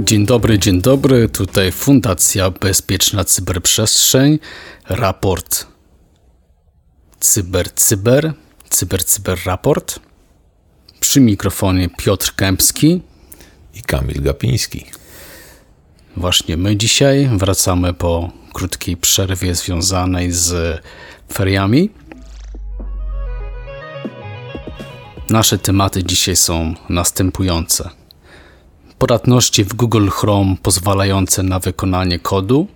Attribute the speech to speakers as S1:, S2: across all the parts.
S1: Dzień dobry, dzień dobry. Tutaj Fundacja Bezpieczna Cyberprzestrzeń. Raport Cyber Cyber. Cyber Cyber Raport. Przy mikrofonie Piotr Kępski
S2: i Kamil Gapiński.
S1: Właśnie my dzisiaj wracamy po krótkiej przerwie związanej z feriami. Nasze tematy dzisiaj są następujące podatności w Google Chrome pozwalające na wykonanie kodu.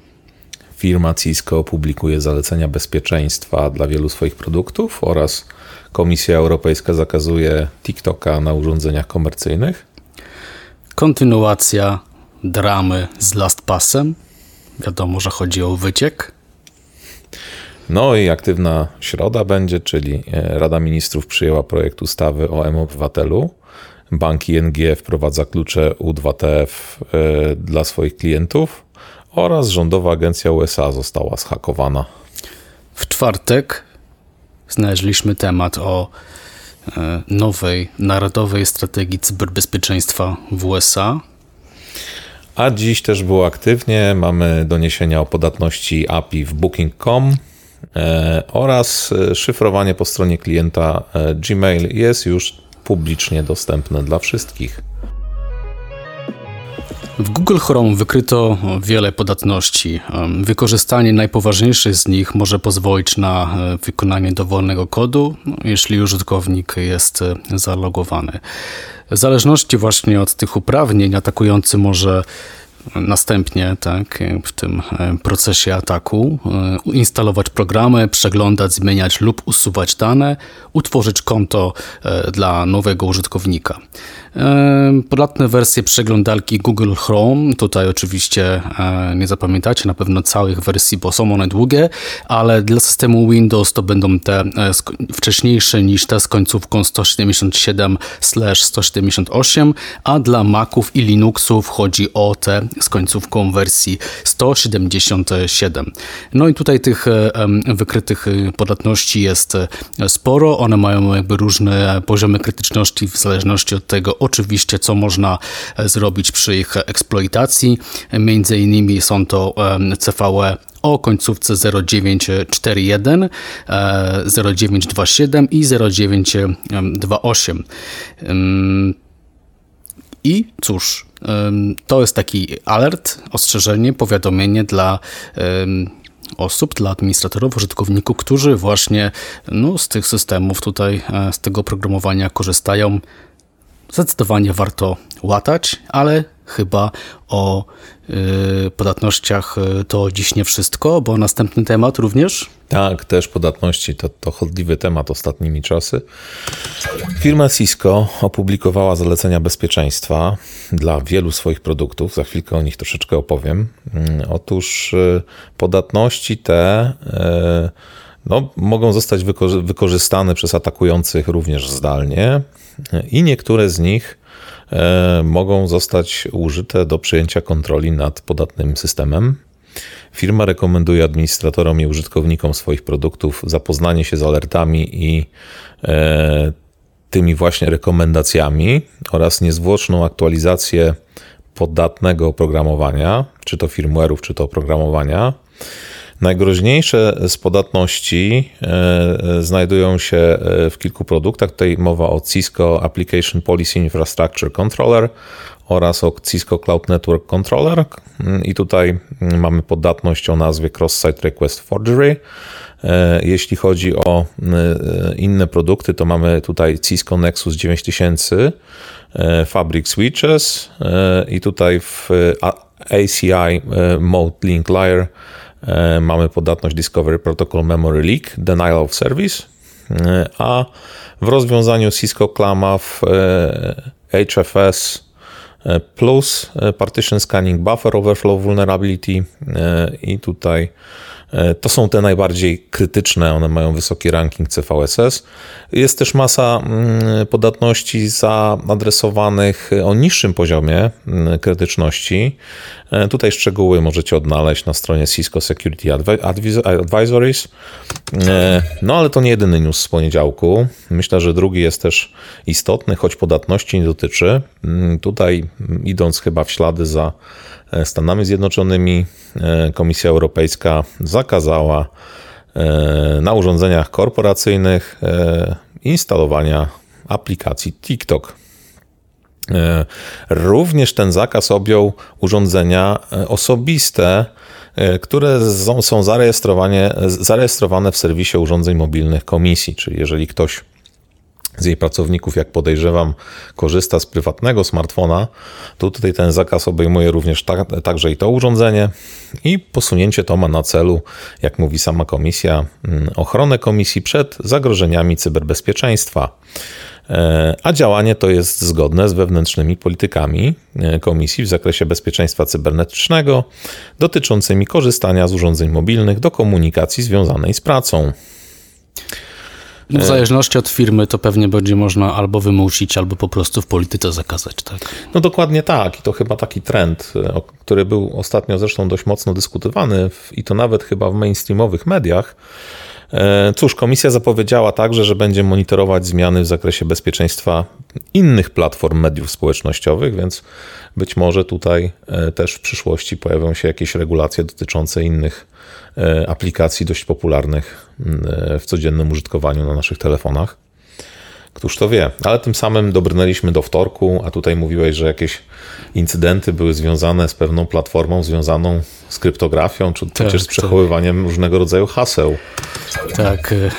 S2: Firma Cisco publikuje zalecenia bezpieczeństwa dla wielu swoich produktów oraz Komisja Europejska zakazuje TikToka na urządzeniach komercyjnych.
S1: Kontynuacja dramy z LastPassem. Wiadomo, że chodzi o wyciek.
S2: No i aktywna środa będzie, czyli e, Rada Ministrów przyjęła projekt ustawy o M-Obywatelu. Bank ING wprowadza klucze U2TF e, dla swoich klientów oraz rządowa agencja USA została zhakowana.
S1: W czwartek znaleźliśmy temat o e, nowej narodowej strategii cyberbezpieczeństwa w USA.
S2: A dziś też było aktywnie. Mamy doniesienia o podatności API w Booking.com e, oraz szyfrowanie po stronie klienta Gmail jest już publicznie dostępne dla wszystkich.
S1: W Google Chrome wykryto wiele podatności. Wykorzystanie najpoważniejszych z nich może pozwolić na e, wykonanie dowolnego kodu, jeśli użytkownik jest e, zalogowany. W zależności właśnie od tych uprawnień atakujący może następnie tak, w tym e, procesie ataku instalować programy, przeglądać, zmieniać lub usuwać dane, utworzyć konto dla nowego użytkownika. Podatne wersje przeglądarki Google Chrome, tutaj oczywiście e, nie zapamiętacie na pewno całych wersji, bo są one długie, ale dla systemu Windows to będą te e, wcześniejsze niż te z końcówką 177/178, a dla Maców i Linuxów chodzi o te z końcówką wersji 177. No i tutaj tych e, wykrytych podatności jest sporo, one mają jakby różne poziomy krytyczności w zależności od tego, oczywiście, co można e, zrobić przy ich eksploitacji. Między innymi są to CVE o końcówce 0941, 0927 e, i 0928. I cóż, to jest taki alert, ostrzeżenie, powiadomienie dla osób, dla administratorów, użytkowników, którzy właśnie no, z tych systemów tutaj, e, z tego programowania korzystają. Zdecydowanie warto łatać, ale chyba o y, podatnościach y, to dziś nie wszystko, bo następny temat również.
S2: Tak, też podatności to, to chodliwy temat ostatnimi czasy. Firma Cisco opublikowała zalecenia bezpieczeństwa dla wielu swoich produktów. Za chwilkę o nich troszeczkę opowiem. Mm, otóż y, podatności te no, mogą zostać wykorzystane przez atakujących również zdalnie i niektóre z nich mogą zostać użyte do przejęcia kontroli nad podatnym systemem. Firma rekomenduje administratorom i użytkownikom swoich produktów zapoznanie się z alertami i e, tymi właśnie rekomendacjami oraz niezwłoczną aktualizację podatnego oprogramowania, czy to firmware'ów, czy to oprogramowania Najgroźniejsze z podatności e, e, znajdują się e, w kilku produktach. Tutaj mowa o Cisco Application Policy Infrastructure Controller oraz o Cisco Cloud Network Controller. I tutaj mamy podatność o nazwie Cross-Site Request Forgery. Jeśli chodzi o inne produkty, to mamy tutaj Cisco Nexus 9000, Fabric Switches i tutaj w ACI Mode Link Layer mamy podatność Discovery Protocol Memory Leak, Denial of Service, e, a w rozwiązaniu Cisco KLAMAW e, HFS plus Partition Scanning Buffer Overflow Vulnerability i tutaj E, to są te najbardziej krytyczne, one mają wysoki ranking CVSS. Jest też masa mm, podatności zaadresowanych o niższym poziomie mm, krytyczności. E, tutaj szczegóły możecie odnaleźć na stronie Cisco Security Advisories. E, no ale to nie jedyny news z poniedziałku. Myślę, że drugi jest też istotny, choć podatności nie dotyczy. Mm, tutaj idąc chyba w ślady za Stanami Zjednoczonymi, Komisja Europejska zakazała na urządzeniach korporacyjnych instalowania aplikacji TikTok. E, również ten zakaz objął urządzenia e, osobiste, e, które są zarejestrowane, zarejestrowane w serwisie urządzeń mobilnych komisji. Czyli jeżeli ktoś z jej pracowników, jak podejrzewam, korzysta z prywatnego smartfona, to tutaj ten zakaz obejmuje również ta, także i to urządzenie i posunięcie to ma na celu, jak mówi sama komisja, mm, ochronę komisji przed zagrożeniami cyberbezpieczeństwa. E, a działanie to jest zgodne z wewnętrznymi politykami e, Komisji w zakresie bezpieczeństwa cybernetycznego dotyczącymi korzystania z urządzeń mobilnych do komunikacji związanej z pracą.
S1: W e, zależności od firmy to pewnie będzie można albo wymusić, albo po prostu w polityce zakazać, tak?
S2: No dokładnie tak. I to chyba taki trend, który był ostatnio zresztą dość mocno dyskutowany i to nawet chyba w mainstreamowych mediach, E, cóż, komisja zapowiedziała także, że będzie monitorować zmiany w zakresie bezpieczeństwa innych platform mediów społecznościowych, więc być może tutaj e, też w przyszłości pojawią się jakieś regulacje dotyczące innych e, aplikacji dość popularnych w codziennym użytkowaniu na naszych telefonach. Któż to wie, ale tym samym dobrnęliśmy do wtorku, a tutaj mówiłeś, że jakieś incydenty były związane z pewną platformą związaną z kryptografią, czy tak, też z przechowywaniem tak. różnego rodzaju haseł.
S1: Tak, e,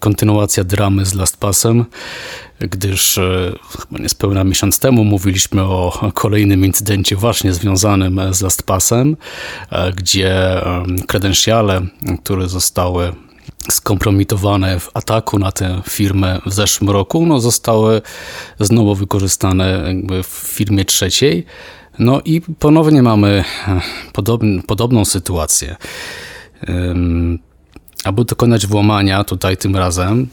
S1: kontynuacja dramy z LastPassem, gdyż e, chyba niespełna miesiąc temu mówiliśmy o kolejnym incydencie właśnie związanym z LastPassem, e, gdzie kredensiale, które zostały skompromitowane w ataku na tę firmę w zeszłym roku, no zostały znowu wykorzystane w firmie trzeciej. No i ponownie mamy podobn podobną sytuację. Aby dokonać włamania tutaj tym razem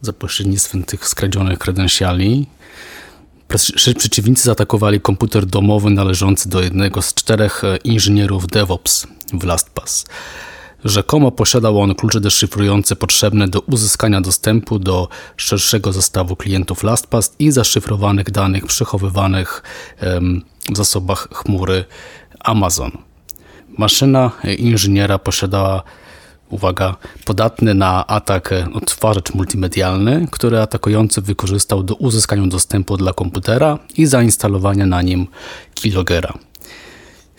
S1: za pośrednictwem tych skradzionych kredensiali, przeciwnicy zaatakowali komputer domowy należący do jednego z czterech inżynierów DevOps w LastPass. Rzekomo posiadał on klucze deszyfrujące potrzebne do uzyskania dostępu do szerszego zestawu klientów LastPass i zaszyfrowanych danych przechowywanych w zasobach chmury Amazon. Maszyna inżyniera posiadała uwaga, podatny na atak odtwarzacz multimedialny, który atakujący wykorzystał do uzyskania dostępu dla komputera i zainstalowania na nim keylogera.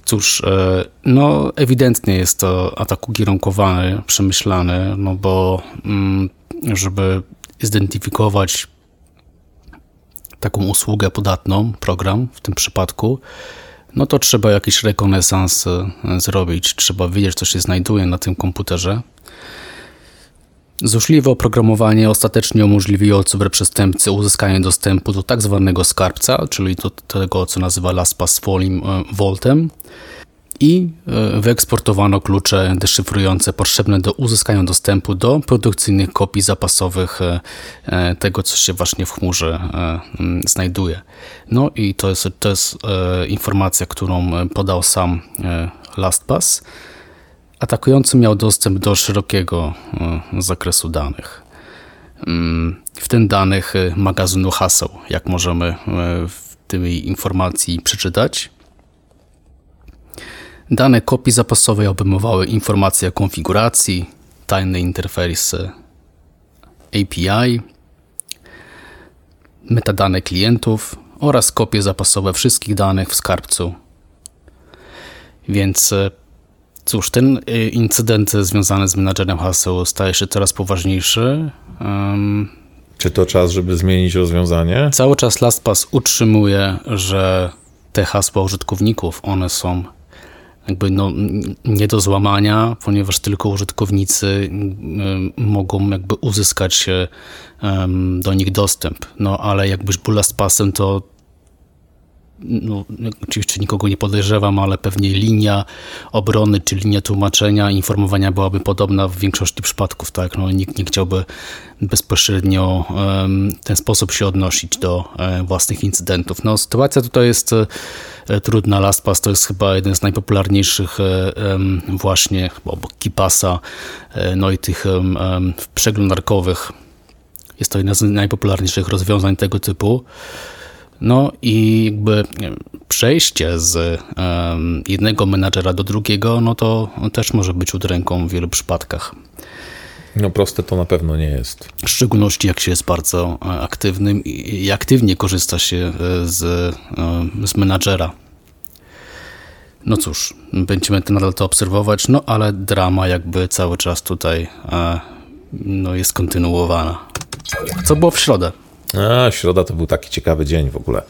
S1: Cóż, e, no ewidentnie jest to atak ukierunkowany, przemyślany, no bo mm, żeby zidentyfikować taką usługę podatną, program w tym przypadku, no to trzeba jakiś rekonesans e, zrobić, trzeba wiedzieć, co się znajduje na tym komputerze. Złośliwe oprogramowanie ostatecznie umożliwiło cyberprzestępcy uzyskanie dostępu do tak zwanego skarbca, czyli do tego, co nazywa LastPass Vaultem i e, wyeksportowano klucze deszyfrujące potrzebne do uzyskania dostępu do produkcyjnych kopii zapasowych e, e, tego, co się właśnie w chmurze znajduje. No i to jest, to jest informacja, którą podał sam LastPass. Atakujący miał dostęp do szerokiego zakresu danych. Mm, w tym danych magazynu haseł, jak możemy w tej informacji przeczytać. Dane kopii zapasowej obejmowały informacje o konfiguracji, tajny interfejs API, metadane klientów oraz kopie zapasowe wszystkich danych w skarbcu. Więc e, cóż, ten e, incydent związany z menadżerem haseł staje się coraz poważniejszy. Um,
S2: Czy to czas, żeby zmienić rozwiązanie?
S1: Cały czas LastPass utrzymuje, że te hasła użytkowników, one są jakby no, nie do złamania, ponieważ tylko użytkownicy mogą jakby uzyskać do nich dostęp. No ale jakbyś był last passem, to no, oczywiście nikogo nie podejrzewam, ale pewnie linia obrony czy linia tłumaczenia, informowania byłaby podobna w większości przypadków, tak? No, nikt nie chciałby bezpośrednio w ten sposób się odnosić do e, własnych incydentów. No, sytuacja tutaj jest e, trudna. LastPass to jest chyba jeden z najpopularniejszych e, właśnie obok KeePassa, no i tych przeglądarkowych. Jest to jedno z najpopularniejszych rozwiązań tego typu. No i jakby przejście z jednego menadżera do drugiego, no to też może być udręką w wielu przypadkach.
S2: No proste to na pewno nie jest.
S1: W szczególności jak się jest bardzo e, aktywnym i aktywnie korzysta się e, z, e, z menadżera. No cóż, będziemy to nadal to obserwować, no ale drama jakby cały czas tutaj no, jest kontynuowana. Co było w środę?
S2: A, środa to był taki ciekawy dzień w ogóle.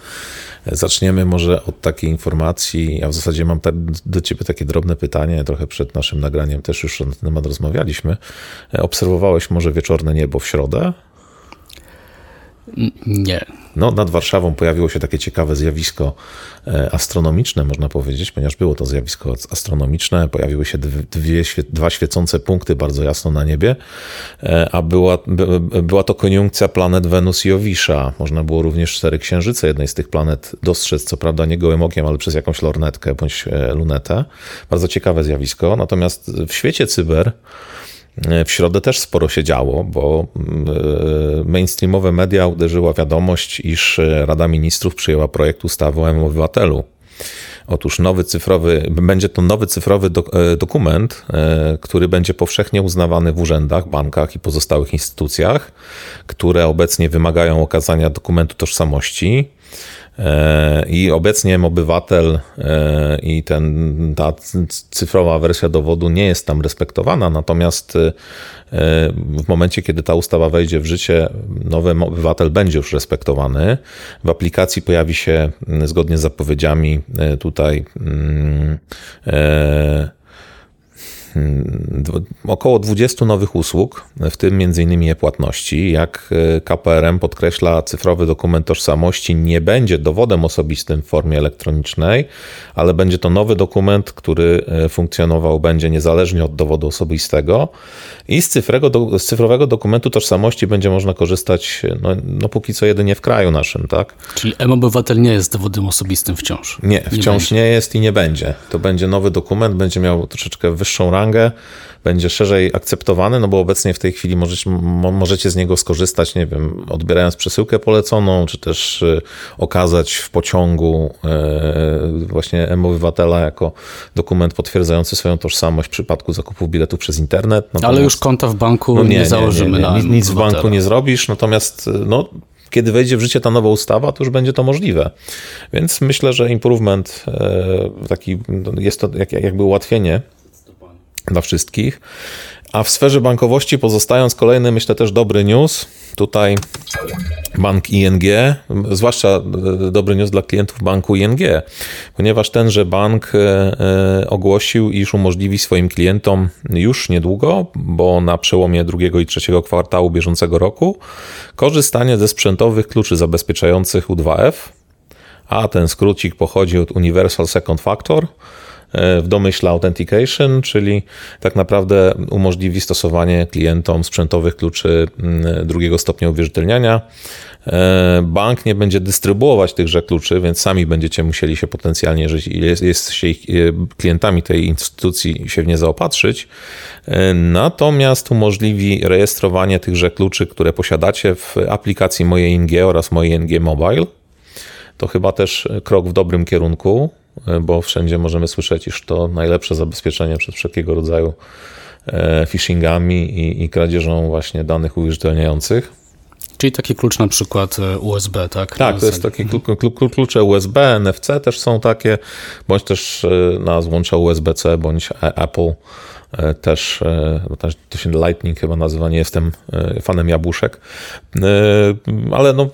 S2: Zaczniemy może od takiej informacji. Ja w zasadzie mam do Ciebie takie drobne pytanie. Trochę przed naszym nagraniem też już na ten temat rozmawialiśmy. Obserwowałeś może wieczorne niebo w środę?
S1: Nie.
S2: No, nad Warszawą pojawiło się takie ciekawe zjawisko e, astronomiczne, można powiedzieć, ponieważ było to zjawisko astronomiczne. Pojawiły się dwie, dwa świecące punkty bardzo jasno na niebie, e, a była, była to koniunkcja planet Wenus i Owisza. Można było również cztery księżyce jednej z tych planet dostrzec, co prawda nie gołym okiem, ale przez jakąś lornetkę bądź e, lunetę. Bardzo ciekawe zjawisko. Natomiast w świecie cyber w środę też sporo się działo, bo mm, e, mainstreamowe media uderzyła wiadomość, iż Rada Ministrów przyjęła projekt ustawy o obywatelu. Otóż nowy cyfrowy, będzie to nowy cyfrowy do, e, dokument, który będzie powszechnie uznawany w urzędach, bankach i pozostałych instytucjach, które obecnie wymagają okazania dokumentu tożsamości. E, I obecnie obywatel e, i ten, ta cyfrowa wersja dowodu nie jest tam respektowana, natomiast e, w momencie, kiedy ta ustawa wejdzie w życie, nowy obywatel będzie już respektowany. W aplikacji pojawi się, zgodnie z zapowiedziami, tutaj Hmm, około 20 nowych usług, w tym m.in. e-płatności. Jak e, KPRM podkreśla, cyfrowy dokument tożsamości nie będzie dowodem osobistym w formie elektronicznej, ale będzie to nowy dokument, który e, funkcjonował będzie niezależnie od dowodu osobistego. I z, cyfrowego, z cyfrowego dokumentu tożsamości będzie można korzystać, no, no póki co jedynie w kraju naszym, tak?
S1: Czyli M-Obywatel nie jest dowodem osobistym wciąż?
S2: Nie, wciąż nie, nie jest i nie będzie. To będzie nowy dokument, będzie miał troszeczkę wyższą rangę, będzie szerzej akceptowany, no bo obecnie w tej chwili możecie, możecie z niego skorzystać, nie wiem, odbierając przesyłkę poleconą, czy też y, okazać w pociągu y, właśnie M-Obywatela jako dokument potwierdzający swoją tożsamość w przypadku zakupu biletów przez internet.
S1: Natomiast, Ale już konta w banku no nie, nie założymy nie, nie,
S2: nie. Nic w banku nie zrobisz, natomiast no, kiedy wejdzie w życie ta nowa ustawa, to już będzie to możliwe. Więc myślę, że improvement taki jest to jakby ułatwienie dla wszystkich. A w sferze bankowości pozostając kolejny, myślę też dobry news. Tutaj bank ING, zwłaszcza e, dobry news dla klientów banku ING, ponieważ tenże bank e, e, ogłosił, iż umożliwi swoim klientom już niedługo, bo na przełomie drugiego i trzeciego kwartału bieżącego roku, korzystanie ze sprzętowych kluczy zabezpieczających U2F, a ten skrócik pochodzi od Universal Second Factor w domyśle Authentication, czyli tak naprawdę umożliwi stosowanie klientom sprzętowych kluczy mm, drugiego stopnia uwierzytelniania. E, bank nie będzie dystrybuować tychże kluczy, więc sami będziecie musieli się potencjalnie, jeżeli jest, jesteście e, klientami tej instytucji, się w nie zaopatrzyć. E, natomiast umożliwi rejestrowanie tychże kluczy, które posiadacie w aplikacji Moje ING oraz Moje ING Mobile. To chyba też krok w dobrym kierunku. E, bo wszędzie możemy słyszeć, iż to najlepsze zabezpieczenie przed wszelkiego rodzaju e, phishingami i, i kradzieżą właśnie danych uwierzytelniających.
S1: Czyli taki klucz na przykład e, USB, tak?
S2: Tak, to jest takie klucze USB, NFC też są takie, bądź też na złącza USB-C, bądź Apple E, też, e, to się Lightning chyba nazywa, nie jestem e, fanem jabłuszek, ale no,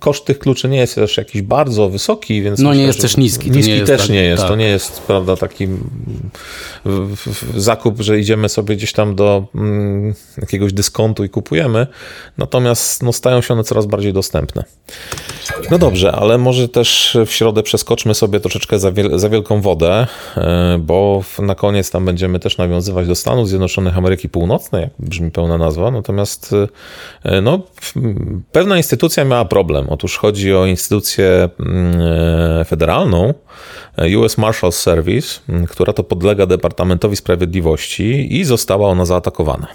S2: koszt tych kluczy nie jest też jakiś bardzo wysoki, więc...
S1: No myślę, nie jest też niski.
S2: Niski nie też tak, nie jest, tak. to nie jest, prawda, taki zakup, że idziemy sobie gdzieś tam do mm, jakiegoś dyskontu i kupujemy, natomiast no, stają się one coraz bardziej dostępne. No dobrze, ale może też w środę przeskoczmy sobie troszeczkę za, wiel za wielką wodę, bo na koniec tam będziemy też nawiązywać do Stanów Zjednoczonych Ameryki Północnej, jak brzmi pełna nazwa. Natomiast e, no, pewna instytucja miała problem. Otóż chodzi o instytucję e, federalną, US Marshals Service, która to podlega Departamentowi Sprawiedliwości i została ona zaatakowana.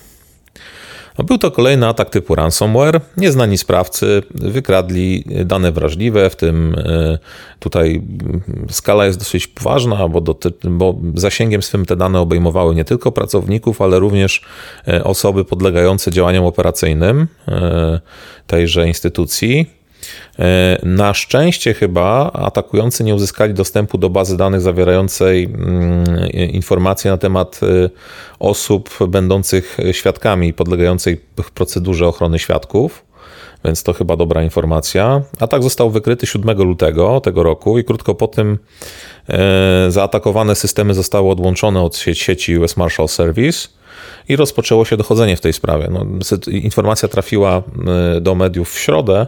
S2: Był to kolejny atak typu ransomware. Nieznani sprawcy wykradli dane wrażliwe, w tym e, tutaj skala jest dosyć poważna, bo, doty- bo zasięgiem swym te dane obejmowały nie tylko pracowników, ale również e, osoby podlegające działaniom operacyjnym e, tejże instytucji. E, na szczęście chyba atakujący nie uzyskali dostępu do bazy danych zawierającej mm, informacje na temat e, osób będących świadkami podlegającej procedurze ochrony świadków. Więc to chyba dobra informacja. Atak został wykryty 7 lutego tego roku i krótko po tym e, zaatakowane systemy zostały odłączone od sieci US Marshal Service i rozpoczęło się dochodzenie w tej sprawie. No, informacja trafiła do mediów w środę,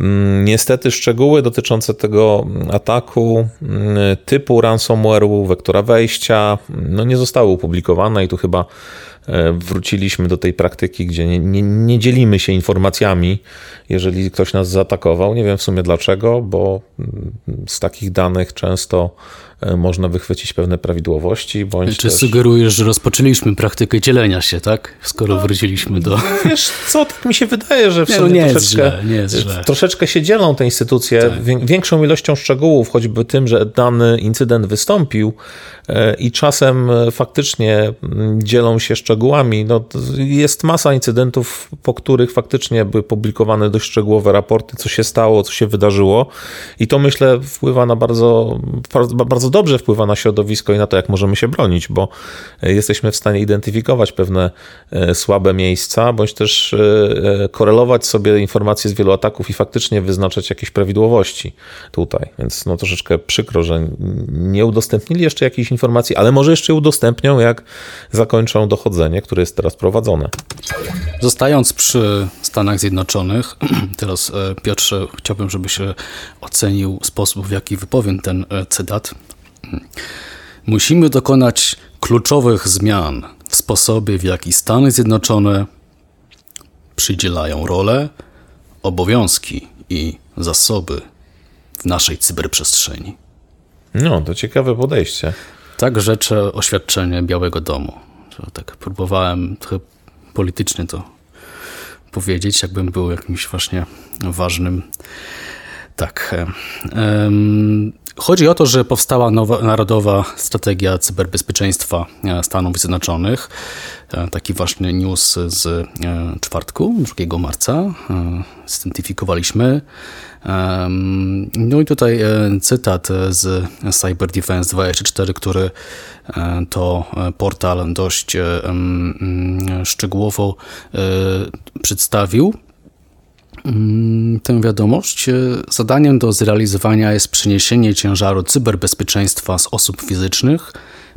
S2: Mm, niestety szczegóły dotyczące tego ataku mm, typu ransomware'u, wektora wejścia, no nie zostały opublikowane i tu chyba e, wróciliśmy do tej praktyki, gdzie nie, nie, nie, dzielimy się informacjami, jeżeli ktoś nas zaatakował. Nie wiem w sumie dlaczego, bo mm, z takich danych często można wychwycić pewne prawidłowości. Bądź
S1: Czy
S2: też...
S1: sugerujesz, że rozpoczęliśmy praktykę dzielenia się, tak? Skoro no, wróciliśmy do...
S2: Wiesz co, tak mi się wydaje, że w
S1: nie,
S2: sumie
S1: no nie
S2: troszeczkę,
S1: źle, nie
S2: troszeczkę się dzielą te instytucje tak. większą ilością szczegółów, choćby tym, że dany incydent wystąpił e, i czasem e, faktycznie mm, dzielą się szczegółami. No, jest masa incydentów, po których faktycznie były publikowane dość szczegółowe raporty, co się stało, co się wydarzyło i to myślę wpływa na bardzo, bardzo bardzo dobrze wpływa na środowisko i na to, jak możemy się bronić, bo e, jesteśmy w stanie identyfikować pewne e, słabe miejsca, bądź też e, korelować sobie informacje z wielu ataków i faktycznie wyznaczać jakieś prawidłowości tutaj. Więc no troszeczkę przykro, że nie udostępnili jeszcze jakiejś informacji, ale może jeszcze udostępnią, jak zakończą dochodzenie, które jest teraz prowadzone.
S1: Zostając przy Stanach Zjednoczonych, teraz Piotrze, chciałbym, żebyś ocenił sposób, w jaki wypowiem ten cytat. Musimy dokonać kluczowych zmian w sposobie, w jaki Stany Zjednoczone przydzielają rolę, obowiązki i zasoby w naszej cyberprzestrzeni.
S2: No, to ciekawe podejście.
S1: Tak rzecze oświadczenie Białego Domu. Tak próbowałem trochę politycznie to powiedzieć, jakbym był jakimś właśnie ważnym. Tak. Chodzi o to, że powstała nowa, Narodowa Strategia Cyberbezpieczeństwa e, Stanów Zjednoczonych. E, taki ważny news z e, czwartku, 2 marca. Zidentyfikowaliśmy. No i tutaj cytat z Cyber Defense 24, który to portal dość szczegółowo przedstawił. Mm, tę wiadomość. E, zadaniem do zrealizowania jest przeniesienie ciężaru cyberbezpieczeństwa z osób fizycznych,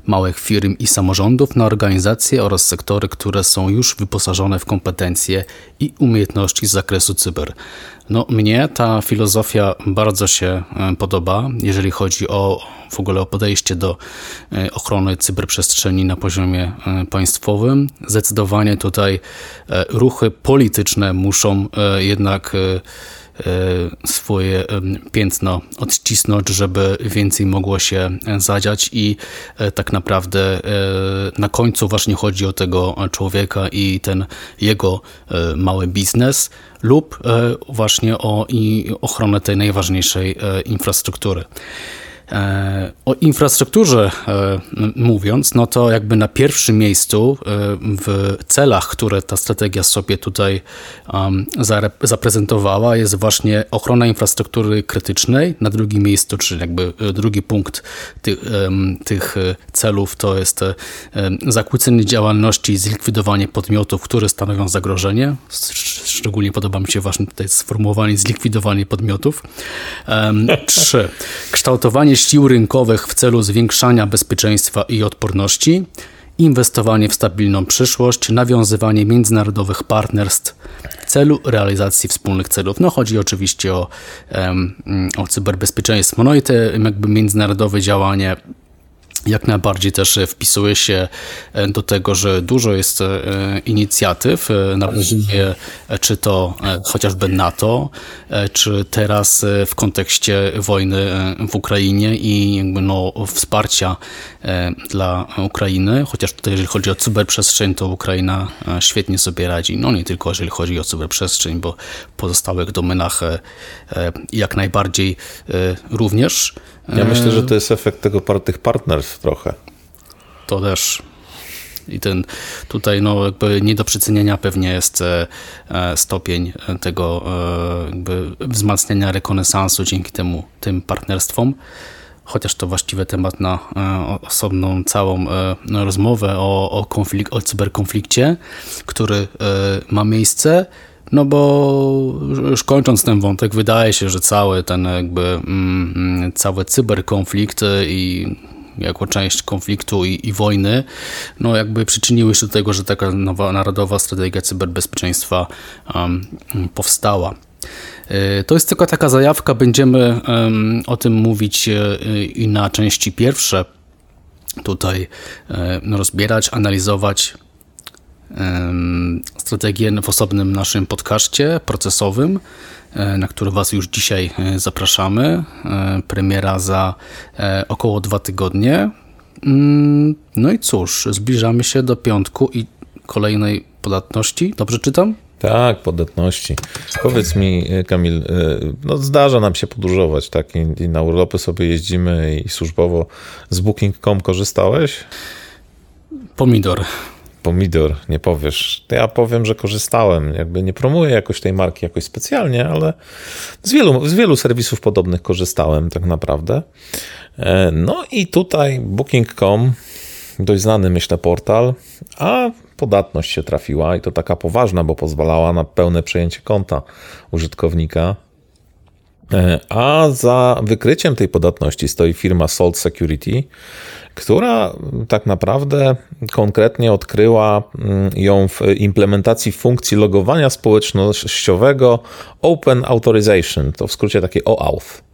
S1: małych firm i samorządów na organizacje oraz sektory, które są już wyposażone w kompetencje i umiejętności z zakresu cyber. No, mnie ta filozofia bardzo się e, podoba, jeżeli chodzi o w ogóle o podejście do e, ochrony cyberprzestrzeni na poziomie e, państwowym. Zdecydowanie tutaj ruchy polityczne muszą jednak swoje piętno odcisnąć, żeby więcej mogło się zadziać i tak naprawdę na końcu właśnie chodzi o tego człowieka i ten jego mały biznes lub e, właśnie o ochronę tej najważniejszej e, infrastruktury. E, o infrastrukturze e, mówiąc, no to jakby na pierwszym miejscu e, w celach, które ta strategia sobie tutaj zaprezentowała, jest właśnie ochrona infrastruktury krytycznej. Na drugim miejscu, czy jakby drugi punkt tych, tych celów to jest zakłócenie działalności i zlikwidowanie podmiotów, które stanowią zagrożenie. Szczególnie podoba mi się właśnie tutaj sformułowanie zlikwidowanie podmiotów. Trzy. Kształtowanie sił rynkowych w celu zwiększania bezpieczeństwa i odporności. inwestowanie w stabilną przyszłość, nawiązywanie międzynarodowych partnerstw w celu realizacji wspólnych celów. No chodzi oczywiście o, o cyberbezpieczeństwo. No i te jakby międzynarodowe działanie jak najbardziej też e, wpisuje się e, do tego, że dużo jest e, inicjatyw na poziomie czy to chociażby NATO, czy teraz w kontekście wojny w Ukrainie i jakby no wsparcia dla Ukrainy, chociaż tutaj jeżeli chodzi o cyberprzestrzeń, to Ukraina świetnie sobie radzi. No nie tylko jeżeli chodzi o cyberprzestrzeń, bo w pozostałych domenach jak najbardziej również.
S2: Ja myślę, że to jest efekt tego, tych partnerstw trochę.
S1: To też. I ten tutaj no, jakby nie do przecenienia pewnie jest e, e, stopień tego e, jakby wzmacniania rekonesansu dzięki temu tym partnerstwom. Chociaż to właściwy temat na osobną całą rozmowę o, o, o cyberkonflikcie, który ma miejsce. No bo już kończąc ten wątek, wydaje się, że cały ten jakby mm, mm cały cyberkonflikt i jako część konfliktu i, i, wojny, no jakby przyczyniły się do tego, że taka nowa narodowa strategia cyberbezpieczeństwa um, powstała. Y, to jest tylko taka zajawka, będziemy um, o tym mówić y, i na części pierwsze tutaj um, rozbierać, analizować strategię w osobnym naszym podcaście procesowym, e, na który Was już dzisiaj e, zapraszamy. E, premiera za około dwa tygodnie. Mm, no i cóż, zbliżamy się do piątku i kolejnej podatności. Dobrze czytam?
S2: Tak, podatności. Powiedz mi, Kamil, no zdarza nam się podróżować, tak? I, i na urlopy sobie jeździmy i służbowo z Booking.com korzystałeś?
S1: Pomidor
S2: pomidor, nie powiesz. Ja powiem, że korzystałem. Jakby nie promuję jakoś tej marki jakoś specjalnie, ale z wielu, z wielu serwisów podobnych korzystałem tak naprawdę. E, no i tutaj Booking.com, dość znany myślę portal, a podatność się trafiła i to taka poważna, bo pozwalała na pełne przejęcie konta użytkownika. E, a za wykryciem tej podatności stoi firma Salt Security, która tak naprawdę konkretnie odkryła mm, ją w implementacji funkcji logowania społecznościowego Open Authorization, to w skrócie takie OAuth.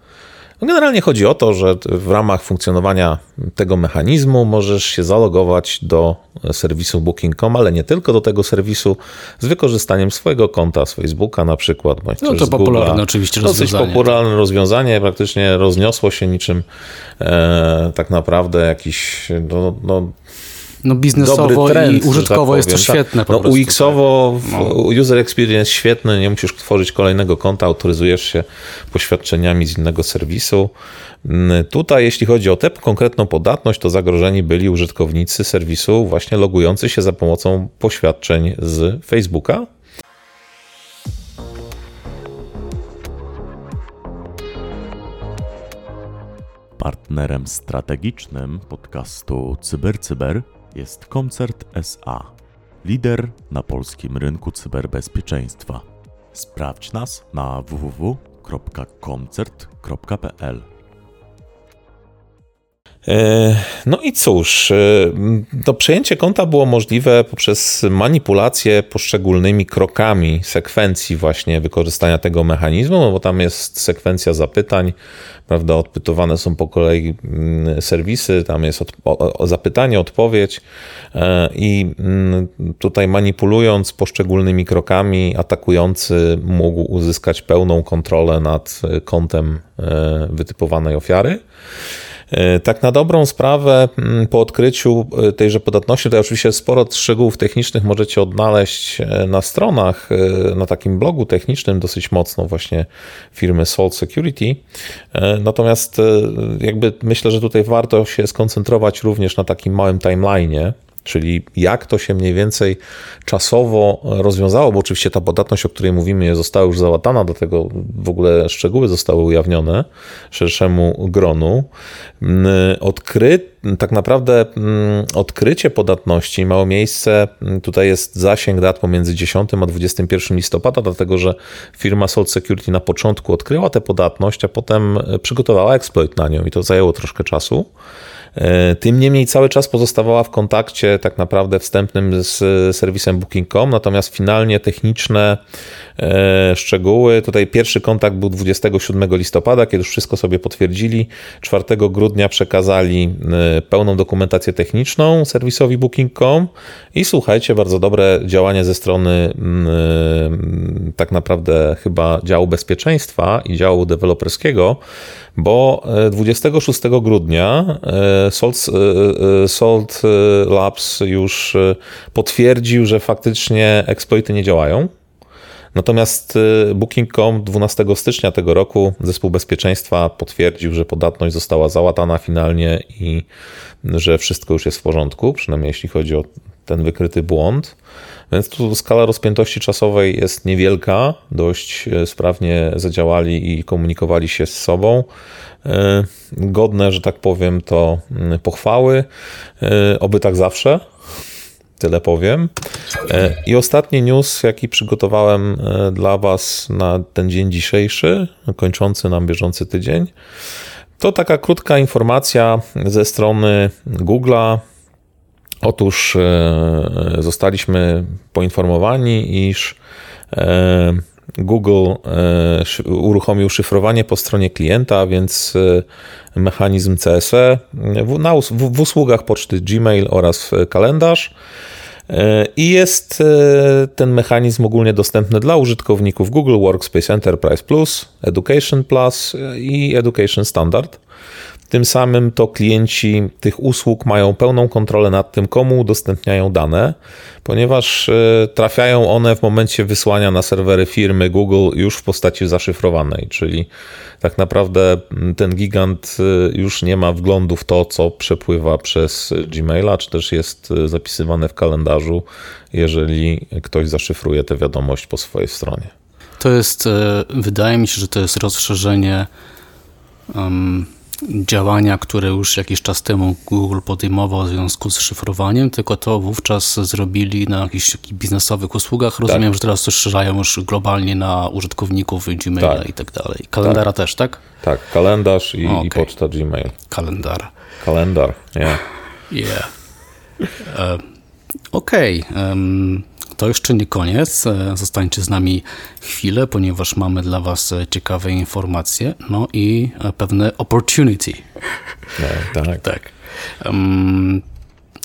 S2: No, generalnie chodzi o to, że w ramach funkcjonowania tego mechanizmu możesz się zalogować do serwisu Booking.com, ale nie tylko do tego serwisu, z wykorzystaniem swojego konta z Facebooka na przykład.
S1: Bądź no to popularne oczywiście
S2: Dosyć rozwiązanie. popularne rozwiązanie, praktycznie rozniosło się niczym e, tak naprawdę jakiś no, no
S1: no biznesowo trend, i użytkowo tak jest to świetne.
S2: no UX-owo, tak. no. user experience świetny, nie musisz tworzyć kolejnego konta, autoryzujesz się poświadczeniami z innego serwisu. Mm, tutaj, jeśli chodzi o tę konkretną podatność, to zagrożeni byli użytkownicy serwisu właśnie logujący się za pomocą poświadczeń z Facebooka.
S3: Partnerem strategicznym podcastu CyberCyber Cyber jest Koncert SA, lider na polskim rynku cyberbezpieczeństwa. Sprawdź nas na www.koncert.pl.
S2: E, no i cóż, e, to przejęcie konta było możliwe poprzez manipulację poszczególnymi krokami sekwencji właśnie wykorzystania tego mechanizmu, no bo tam jest sekwencja zapytań, prawda, odpytowane są po kolei mm, serwisy, tam jest zapytanie, odpowiedź e, i mm, tutaj manipulując poszczególnymi krokami atakujący mógł uzyskać pełną kontrolę nad kontem wytypowanej ofiary. E, tak na dobrą sprawę, mm, po odkryciu e, tejże podatności, tutaj oczywiście sporo szczegółów technicznych możecie odnaleźć e, na stronach, na takim blogu technicznym dosyć mocno właśnie firmy Salt Security. Natomiast jakby myślę, że tutaj warto się skoncentrować również na takim małym timeline'ie, czyli jak to się mniej więcej czasowo rozwiązało, bo oczywiście ta podatność, o której mówimy, została już załatana, dlatego w ogóle szczegóły zostały ujawnione szerszemu gronu. Mm, odkry, tak naprawdę mm, odkrycie podatności miało miejsce, mm, tutaj jest zasięg dat pomiędzy 10 a 21 listopada, dlatego że firma Salt Security na początku odkryła tę podatność, a potem przygotowała exploit na nią i to zajęło troszkę czasu. E, tym niemniej cały czas pozostawała w kontakcie tak naprawdę wstępnym z serwisem Booking.com, natomiast finalnie techniczne szczegóły, tutaj pierwszy kontakt był 27 listopada, kiedy już wszystko sobie potwierdzili. 4 grudnia przekazali e, pełną dokumentację techniczną serwisowi Booking.com i słuchajcie, bardzo dobre działanie ze strony tak naprawdę chyba działu bezpieczeństwa i działu deweloperskiego, bo 26 grudnia Salt, Salt Labs już potwierdził, że faktycznie exploity nie działają. Natomiast Booking.com 12 stycznia tego roku zespół bezpieczeństwa potwierdził, że podatność została załatana finalnie i że wszystko już jest w porządku, przynajmniej jeśli chodzi o ten wykryty błąd. Więc tu skala rozpiętości czasowej jest niewielka, dość sprawnie zadziałali i komunikowali się z sobą. E, godne, że tak powiem, to pochwały. Oby tak zawsze. Tyle powiem. E, I ostatni news, jaki przygotowałem dla Was na ten dzień dzisiejszy, kończący nam bieżący tydzień, to taka krótka informacja ze strony Google'a. Otóż zostaliśmy poinformowani, iż Google e, uruchomił szyfrowanie po stronie klienta, więc e, mechanizm CSE w, na, w, w usługach poczty Gmail oraz kalendarz. E, I jest ten mechanizm ogólnie dostępny dla użytkowników Google Workspace Enterprise Plus, Education Plus i Education Standard. Tym samym to klienci tych usług mają pełną kontrolę nad tym, komu udostępniają dane, ponieważ e, trafiają one w momencie wysłania na serwery firmy Google już w postaci zaszyfrowanej, czyli tak naprawdę ten gigant e, już nie ma wglądu w to, co przepływa przez Gmaila, czy też jest e, zapisywane w kalendarzu, jeżeli ktoś zaszyfruje tę wiadomość po swojej stronie.
S1: To jest, wydaje mi się, że to jest rozszerzenie działania, które już jakiś czas temu Google podejmował w związku z szyfrowaniem, tylko to wówczas zrobili na jakichś biznesowych usługach. Rozumiem, tak. że teraz to szerzają już globalnie na użytkowników Gmaila tak. i tak dalej. Kalendara tak. też, tak?
S2: Tak, kalendarz i, okay. i poczta Gmail.
S1: Kalendar.
S2: Kalendar, yeah.
S1: Yeah. Uh, Okej. Okay. Um, to jeszcze nie koniec. E, zostańcie z nami chwilę, ponieważ mamy dla Was e, ciekawe informacje, no i e, pewne opportunity.
S2: No, tak.
S1: tak.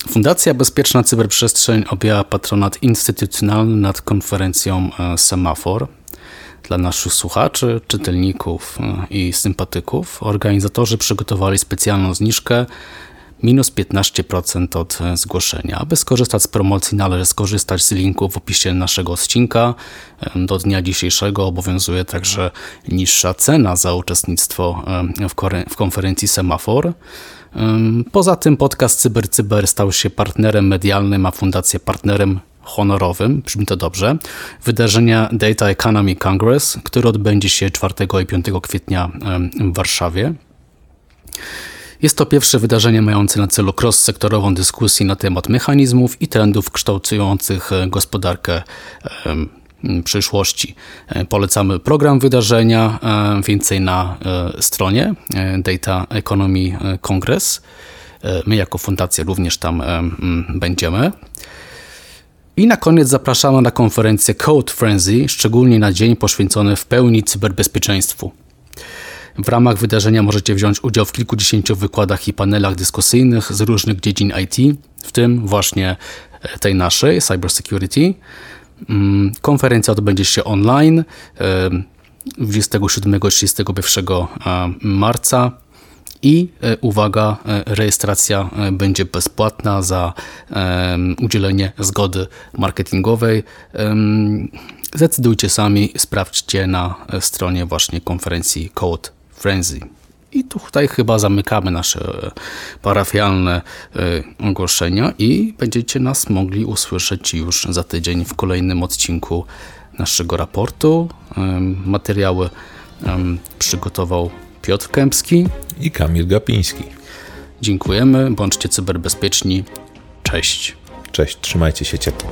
S1: Fundacja Bezpieczna Cyberprzestrzeń objęła patronat instytucjonalny nad konferencją Semafor. Dla naszych słuchaczy, czytelników i sympatyków organizatorzy przygotowali specjalną zniżkę minus 15% od e, zgłoszenia. Aby skorzystać z promocji należy skorzystać z linku w opisie naszego odcinka. Do dnia dzisiejszego obowiązuje także niższa cena za uczestnictwo w konferencji Semafor. Poza tym podcast CyberCyber stał się partnerem medialnym, a fundację partnerem honorowym, brzmi to dobrze, wydarzenia Data Economy Congress, który odbędzie się 4 i 5 kwietnia w Warszawie. Jest to pierwsze wydarzenie mające na celu cross-sektorową dyskusję na temat mechanizmów i trendów kształtujących e, gospodarkę przyszłości. E, polecamy program wydarzenia, e, więcej na stronie Data Economy Congress. My jako fundacja również tam będziemy. I na koniec zapraszamy na konferencję Code Frenzy, szczególnie na dzień poświęcony w pełni cyberbezpieczeństwu. W ramach wydarzenia możecie wziąć udział w kilkudziesięciu wykładach i panelach dyskusyjnych z różnych dziedzin IT, w tym właśnie e, tej naszej, Cybersecurity. Mm, konferencja odbędzie się online 27-31 e, marca. I e, uwaga, rejestracja będzie bezpłatna za udzielenie zgody marketingowej. Zdecydujcie sami, sprawdźcie na stronie właśnie konferencji Code Frenzy. I tutaj chyba zamykamy nasze parafialne e, ogłoszenia i będziecie nas mogli usłyszeć już za tydzień w kolejnym odcinku naszego raportu. Materiały przygotował Piotr Kępski
S2: i Kamil Gapiński.
S1: Dziękujemy, bądźcie cyberbezpieczni. Cześć.
S2: Cześć, trzymajcie się ciepło.